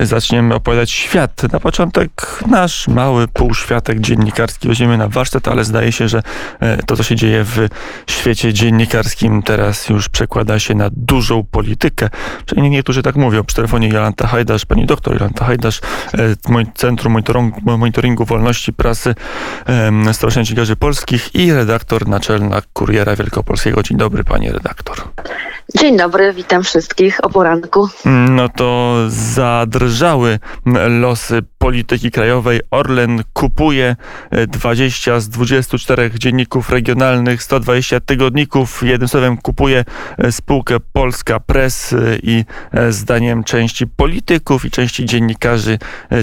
zaczniemy opowiadać świat. Na początek nasz mały półświatek dziennikarski weźmiemy na warsztat, ale zdaje się, że to, co się dzieje w świecie dziennikarskim teraz już przekłada się na dużą politykę. Przynajmniej niektórzy tak mówią. Przy telefonie Jolanta Hajdasz, pani doktor Jolanta Hajdasz, Centrum Monitoringu Wolności Prasy Stowarzyszenia Dziennikarzy Polskich i redaktor naczelna Kuriera Wielkopolskiego. Dzień dobry, panie redaktor. Dzień dobry, witam wszystkich o poranku. No to zadrżały losy polityki krajowej. Orlen kupuje 20 z 24 dzienników regionalnych, 120 tygodników. Jednym słowem kupuje spółkę Polska Press i zdaniem części polityków i części dziennikarzy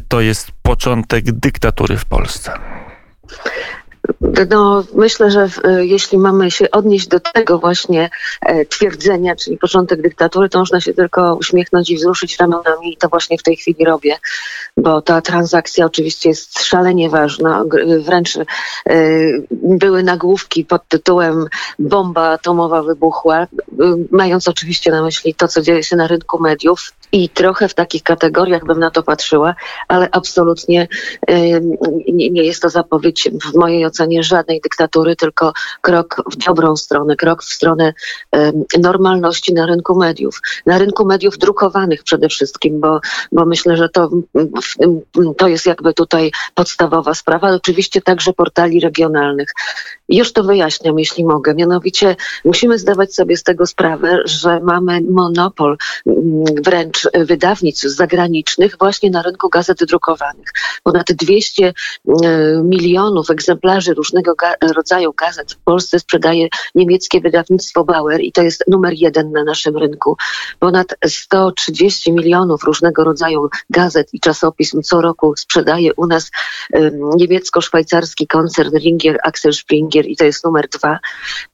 to jest początek dyktatury w Polsce. No, myślę, że e, jeśli mamy się odnieść do tego właśnie e, twierdzenia, czyli początek dyktatury, to można się tylko uśmiechnąć i wzruszyć ramionami i to właśnie w tej chwili robię, bo ta transakcja oczywiście jest szalenie ważna. Wręcz e, były nagłówki pod tytułem bomba atomowa wybuchła, mając oczywiście na myśli to, co dzieje się na rynku mediów i trochę w takich kategoriach bym na to patrzyła, ale absolutnie nie jest to zapowiedź w mojej ocenie żadnej dyktatury, tylko krok w dobrą stronę, krok w stronę normalności na rynku mediów. Na rynku mediów drukowanych przede wszystkim, bo, bo myślę, że to, to jest jakby tutaj podstawowa sprawa. Oczywiście także portali regionalnych. Już to wyjaśniam, jeśli mogę. Mianowicie musimy zdawać sobie z tego sprawę, że mamy monopol wręcz wydawnictw zagranicznych właśnie na rynku gazet drukowanych. Ponad 200 milionów egzemplarzy różnego rodzaju gazet w Polsce sprzedaje niemieckie wydawnictwo Bauer i to jest numer jeden na naszym rynku. Ponad 130 milionów różnego rodzaju gazet i czasopism co roku sprzedaje u nas niemiecko-szwajcarski koncern Ringier Axel Springer i to jest numer dwa.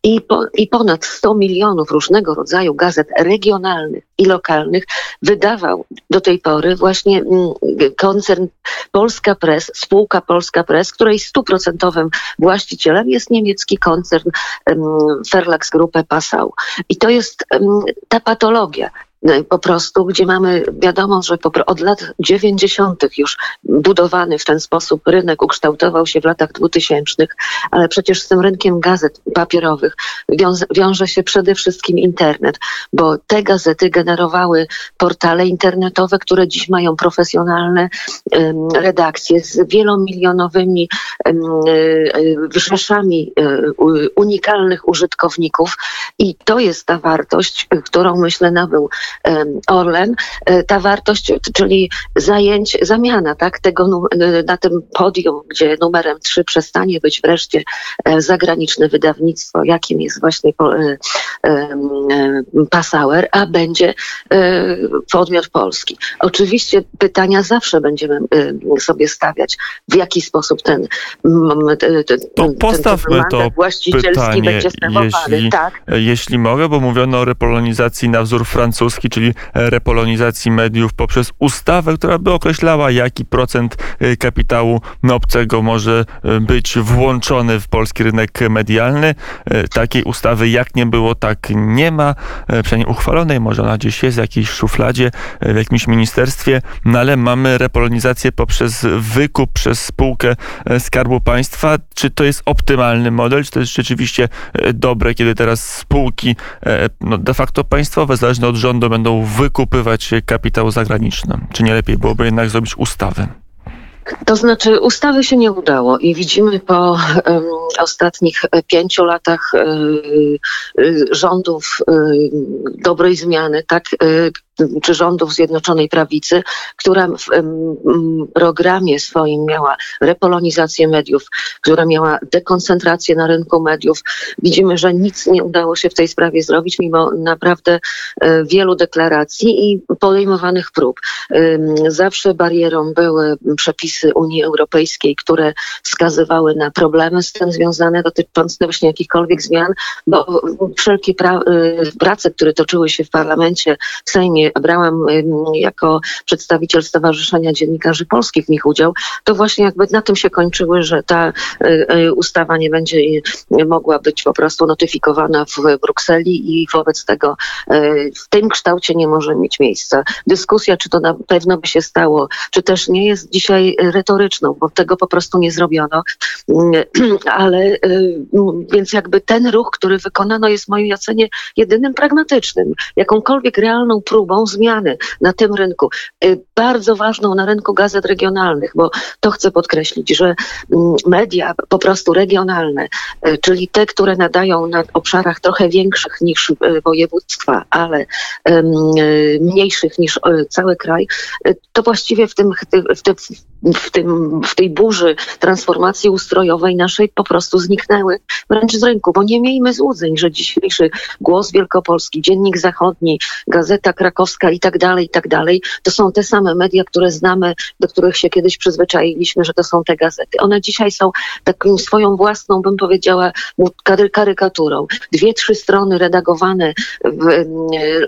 I, po, I ponad 100 milionów różnego rodzaju gazet regionalnych i lokalnych wydawał do tej pory właśnie mm, koncern Polska Press, spółka Polska Press, której stuprocentowym właścicielem jest niemiecki koncern Verlags Gruppe Passau. I to jest ta patologia. No po prostu, gdzie mamy, wiadomo, że od lat 90. już budowany w ten sposób rynek ukształtował się w latach 2000, ale przecież z tym rynkiem gazet papierowych wiąże, się przede wszystkim internet, bo te gazety generowały portale internetowe, które dziś mają profesjonalne redakcje z wielomilionowymi rzeszami um, unikalnych użytkowników i to jest ta wartość, którą myślę nabył Orlen, e, ta wartość, czyli zajęć, zamiana tak, tego e, na tym podium, gdzie numerem 3 przestanie być wreszcie e, zagraniczne wydawnictwo, jakim jest właśnie Passauer, a będzie podmiot polski. Oczywiście pytania zawsze będziemy sobie stawiać, w jaki sposób ten, ten, to postawmy ten, to właścicielski pytanie, będzie jeśli, tak? jeśli mogę, bo mówiono o repolonizacji na wzór francuski, czyli repolonizacji mediów poprzez ustawę, która by określała, jaki procent y, kapitału obcego może y, być włączony w polski rynek medialny. Y, takiej ustawy jak nie było, tak nie ma. Przynajmniej uchwalonej, może ona gdzieś jest w jakiejś szufladzie, w jakimś ministerstwie, no ale mamy repolonizację poprzez wykup przez spółkę Skarbu Państwa. Czy to jest optymalny model? Czy to jest rzeczywiście dobre, kiedy teraz spółki no de facto państwowe, zależne od rządu, będą będą wykupywać kapitał zagraniczny? Czy nie lepiej byłoby jednak zrobić ustawy? To znaczy, ustawy się nie udało i widzimy po um, ostatnich pięciu latach um, rządów um, dobrej zmiany, tak, czy rządów Zjednoczonej Prawicy, która w programie swoim miała repolonizację mediów, która miała dekoncentrację na rynku mediów. Widzimy, że nic nie udało się w tej sprawie zrobić, mimo naprawdę e, wielu deklaracji i podejmowanych prób. Zawsze barierą były przepisy Unii Europejskiej, które wskazywały na problemy z tym związane dotyczące właśnie jakichkolwiek zmian, bo wszelkie pra e, prace, które toczyły się w parlamencie, w Sejmie, brałam jako przedstawiciel Stowarzyszenia Dziennikarzy Polskich w nich udział, to właśnie jakby na tym się kończyły, że ta ustawa nie będzie mogła być po prostu notyfikowana w Brukseli i wobec tego w tym kształcie nie może mieć miejsca. Dyskusja, czy to na pewno by się stało, czy też nie jest dzisiaj retoryczną, bo tego po prostu nie zrobiono. Ale więc jakby ten ruch, który wykonano jest w mojej ocenie jedynym pragmatycznym, jakąkolwiek realną próbą zmiany na tym rynku. Bardzo ważną na rynku gazet regionalnych, bo to chcę podkreślić, że media po prostu regionalne, czyli te, które nadają na obszarach trochę większych niż województwa, ale mniejszych niż cały kraj, to właściwie w tym, w, te, w, tym, w tej burzy transformacji ustrojowej naszej po prostu zniknęły wręcz z rynku, bo nie miejmy złudzeń, że dzisiejszy Głos Wielkopolski, Dziennik Zachodni, Gazeta Krakowska i tak dalej, i tak dalej, to są te same media, które znamy, do których się kiedyś przyzwyczailiśmy, że to są te gazety. One dzisiaj są taką swoją własną, bym powiedziała, karykaturą. Dwie, trzy strony redagowane w,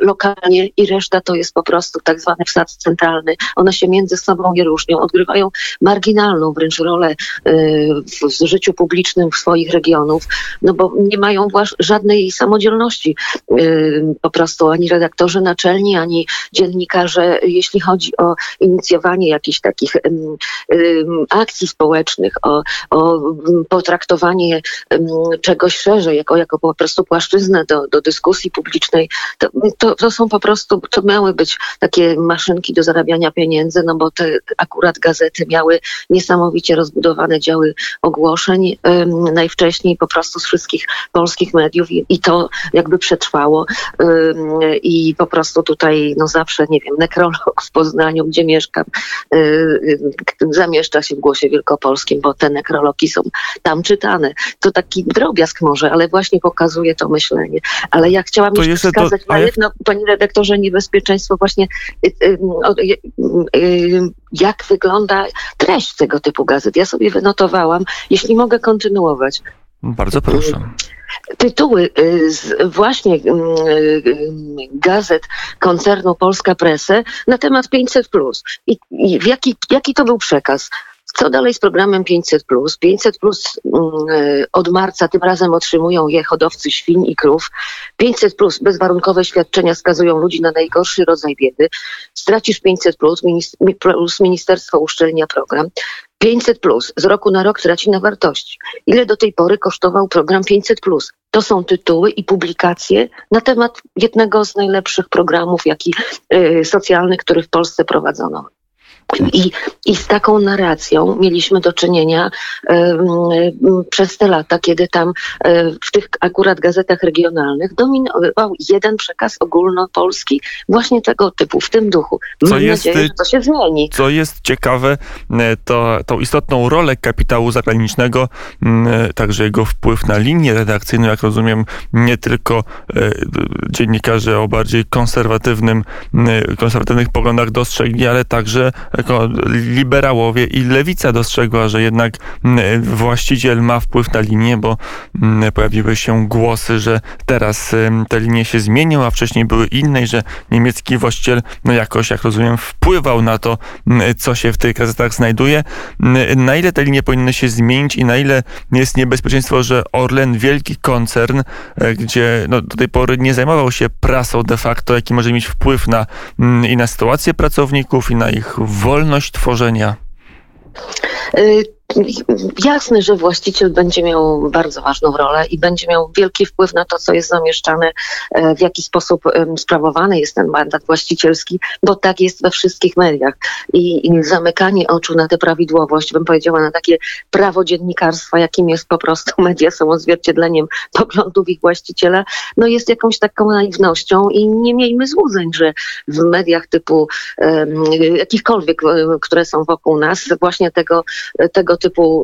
lokalnie i reszta to jest po prostu tak zwany wsad centralny. One się między sobą nie różnią, odgrywają marginalną wręcz rolę y, w życiu publicznym swoich regionów, no bo nie mają żadnej samodzielności y, po prostu ani redaktorzy naczelni, ani dziennikarze, jeśli chodzi o inicjowanie jakichś takich akcji społecznych, o, o potraktowanie czegoś szerzej, jako, jako po prostu płaszczyznę do, do dyskusji publicznej, to, to, to są po prostu, to miały być takie maszynki do zarabiania pieniędzy, no bo te akurat gazety miały niesamowicie rozbudowane działy ogłoszeń, najwcześniej po prostu z wszystkich polskich mediów i, i to jakby przetrwało i po prostu tutaj no zawsze, nie wiem, nekrolog w Poznaniu, gdzie mieszkam, um, zamieszcza się w Głosie Wielkopolskim, bo te nekrologi są tam czytane. To taki drobiazg może, ale właśnie pokazuje to myślenie. Ale ja chciałam to jeszcze wskazać to, na jedno, panie redaktorze, niebezpieczeństwo właśnie y, jak wygląda treść tego typu gazet. Ja sobie wynotowałam, jeśli mogę kontynuować. Bardzo proszę tytuły z właśnie gazet koncernu Polska Presę na temat 500. I, i jaki, jaki to był przekaz? Co dalej z programem 500? 500 plus mm, e, od marca tym razem otrzymują je hodowcy świń i krów. 500 plus bezwarunkowe świadczenia skazują ludzi na najgorszy rodzaj biedy. Stracisz 500 plus, ministerstwo uszczelnia program. 500 plus z roku na rok traci na wartości. Ile do tej pory kosztował program 500 plus? To są tytuły i publikacje na temat jednego z najlepszych programów, jaki y, socjalnych, który w Polsce prowadzono. I, I z taką narracją mieliśmy do czynienia przez te lata, kiedy tam e, w tych akurat gazetach regionalnych dominował jeden przekaz ogólnopolski właśnie tego typu, w tym duchu. Mam co jest, nadzieję, że to się zmieni. Co jest ciekawe, e, to tą istotną rolę kapitału zagranicznego, także jego wpływ na linię redakcyjną, jak rozumiem, nie tylko dziennikarze o bardziej konserwatywnym, konserwatywnych poglądach dostrzegli, ale także jako liberałowie i lewica dostrzegła, że jednak mm, właściciel ma wpływ na linię, bo mm, pojawiły się głosy, że teraz te linie się zmienią, a wcześniej były inne i że niemiecki właściciel no jakoś, jak rozumiem, wpływał na to, mm, co się w tych gazetach znajduje. Na ile te linie powinny się zmienić i na ile jest niebezpieczeństwo, że Orlen, wielki koncern, e, gdzie no, do tej pory nie zajmował się prasą de facto, jaki może mieć wpływ na, i na sytuację pracowników, i na ich wolność tworzenia? Jasne, że właściciel będzie miał bardzo ważną rolę i będzie miał wielki wpływ na to, co jest zamieszczane, e, w jaki sposób sprawowany jest ten mandat właścicielski, bo tak jest we wszystkich mediach. I, zamykanie oczu na tę prawidłowość, bym powiedziała, na takie prawo dziennikarstwa, jakim jest po prostu media są odzwierciedleniem poglądów ich właściciela, no jest jakąś taką naiwnością i nie miejmy złudzeń, że w mediach typu jakichkolwiek, które są wokół nas, właśnie tego, tego typu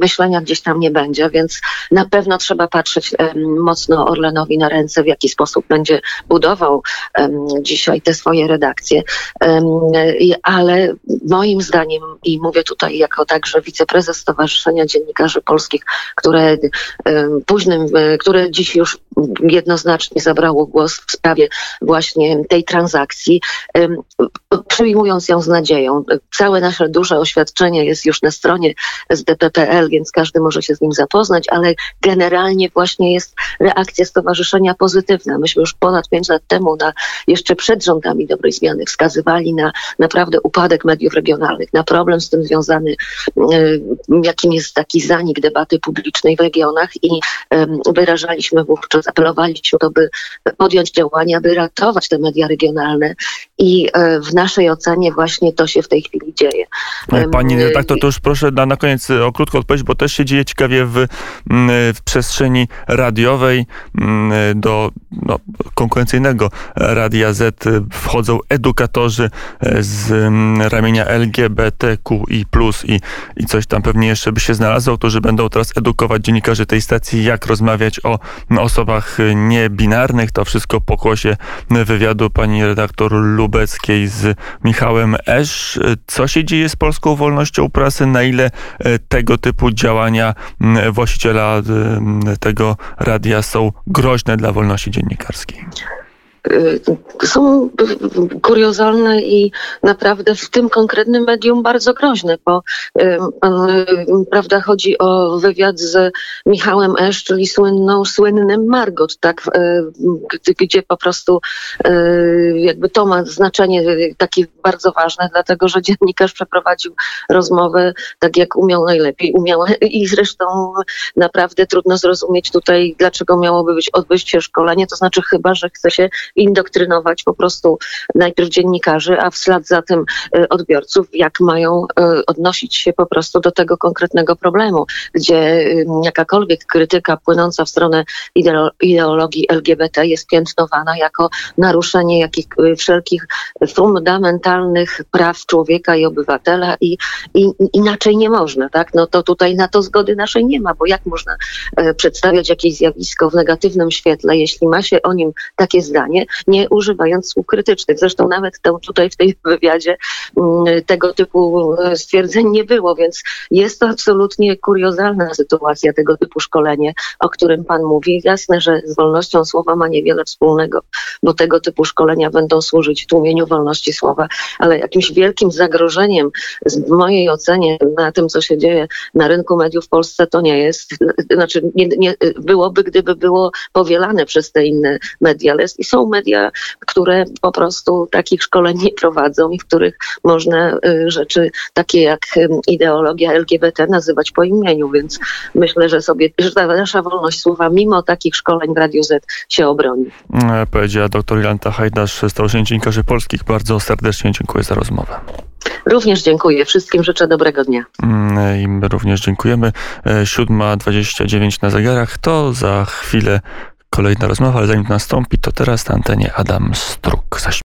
myślenia gdzieś tam nie będzie, więc na pewno trzeba patrzeć mocno Orlenowi na ręce, w jaki sposób będzie budował dzisiaj te swoje redakcje. Ale moim zdaniem, i mówię tutaj jako także wiceprezes Stowarzyszenia Dziennikarzy Polskich, które późnym, e, które dziś już jednoznacznie zabrało głos w sprawie właśnie tej transakcji, przyjmując ją z nadzieją. Całe nasze duże oświadczenie jest już na stronie SDP.pl, więc każdy może się z nim zapoznać, ale generalnie właśnie jest reakcja stowarzyszenia pozytywna. Myśmy już ponad pięć lat temu, na, jeszcze przed rządami dobrej zmiany, wskazywali na naprawdę upadek mediów regionalnych, na problem z tym związany, jakim jest taki zanik debaty publicznej w regionach i wyrażaliśmy wówczas, apelowaliśmy, by podjąć działania, by ratować te media regionalne i e, w naszej ocenie właśnie to się w tej chwili dzieje. Pani redaktor, to już proszę na, na koniec o krótką odpowiedź, bo też się dzieje ciekawie w, w przestrzeni radiowej do no, konkurencyjnego Radia Z wchodzą edukatorzy e, z ramienia LGBTQI+, i, i coś tam pewnie jeszcze by się znalazło, którzy będą teraz edukować dziennikarzy tej stacji, jak rozmawiać o osobach niebinarnych. To wszystko pokłosie wywiadu pani redaktor Lubeckiej z Michałem Esz. Co się dzieje z polską wolnością prasy? Na ile e, tego typu działania właściciela tego radia są groźne dla wolności dziennikarskiej? Y, są kuriozalne i naprawdę w tym konkretnym medium bardzo groźne, bo y, prawda, chodzi o wywiad z Michałem Esz, czyli słynną, słynnym Margot, tak, y, gdzie po prostu jakby to ma znaczenie takie bardzo ważne, dlatego że dziennikarz przeprowadził rozmowę tak jak umiał najlepiej, umiał. I zresztą naprawdę trudno zrozumieć tutaj, dlaczego miałoby być odbyć się szkolenie, to znaczy chyba, że chce się indoktrynować po prostu najpierw dziennikarzy, a w ślad za tym e, odbiorców, jak mają e, odnosić się po prostu do tego konkretnego problemu, gdzie jakakolwiek krytyka płynąca w stronę ideologii LGBT jest piętnowana jako naruszenie jakich, e, wszelkich fundamentalnych praw człowieka i obywatela i, i inaczej nie można, tak? No to tutaj na to zgody naszej nie ma, bo jak można przedstawiać jakieś zjawisko w negatywnym świetle, jeśli ma się o nim takie zdanie, nie używając słów krytycznych. Zresztą nawet to tutaj w tej wywiadzie mm, tego typu e, stwierdzeń nie było, więc jest to absolutnie kuriozalna sytuacja, tego typu szkolenie, o którym Pan mówi. Jasne, że z wolnością słowa ma niewiele wspólnego, bo tego typu szkolenia będą służyć tłumieniu wolności słowa, ale jakimś wielkim zagrożeniem w mojej ocenie na tym, co się dzieje na rynku mediów w Polsce, to nie jest. Znaczy, nie, nie, byłoby, gdyby było powielane przez te inne media, ale są media, które po prostu takich szkoleń nie prowadzą i w których można y, rzeczy takie jak ideologia LGBT nazywać po imieniu, więc myślę, że sobie, że ta nasza wolność słowa mimo takich szkoleń w Radio Z się obroni. E, powiedziała dr Jolanta Hajdasz, Stowarzyszenie Dziennikarzy Polskich. Bardzo serdecznie dziękuję za rozmowę. Również dziękuję. Wszystkim życzę dobrego dnia. Mm, I my również dziękujemy. 7.29 e, na zegarach. To za chwilę kolejna rozmowa, ale zanim to nastąpi, to teraz na antenie Adam Struk.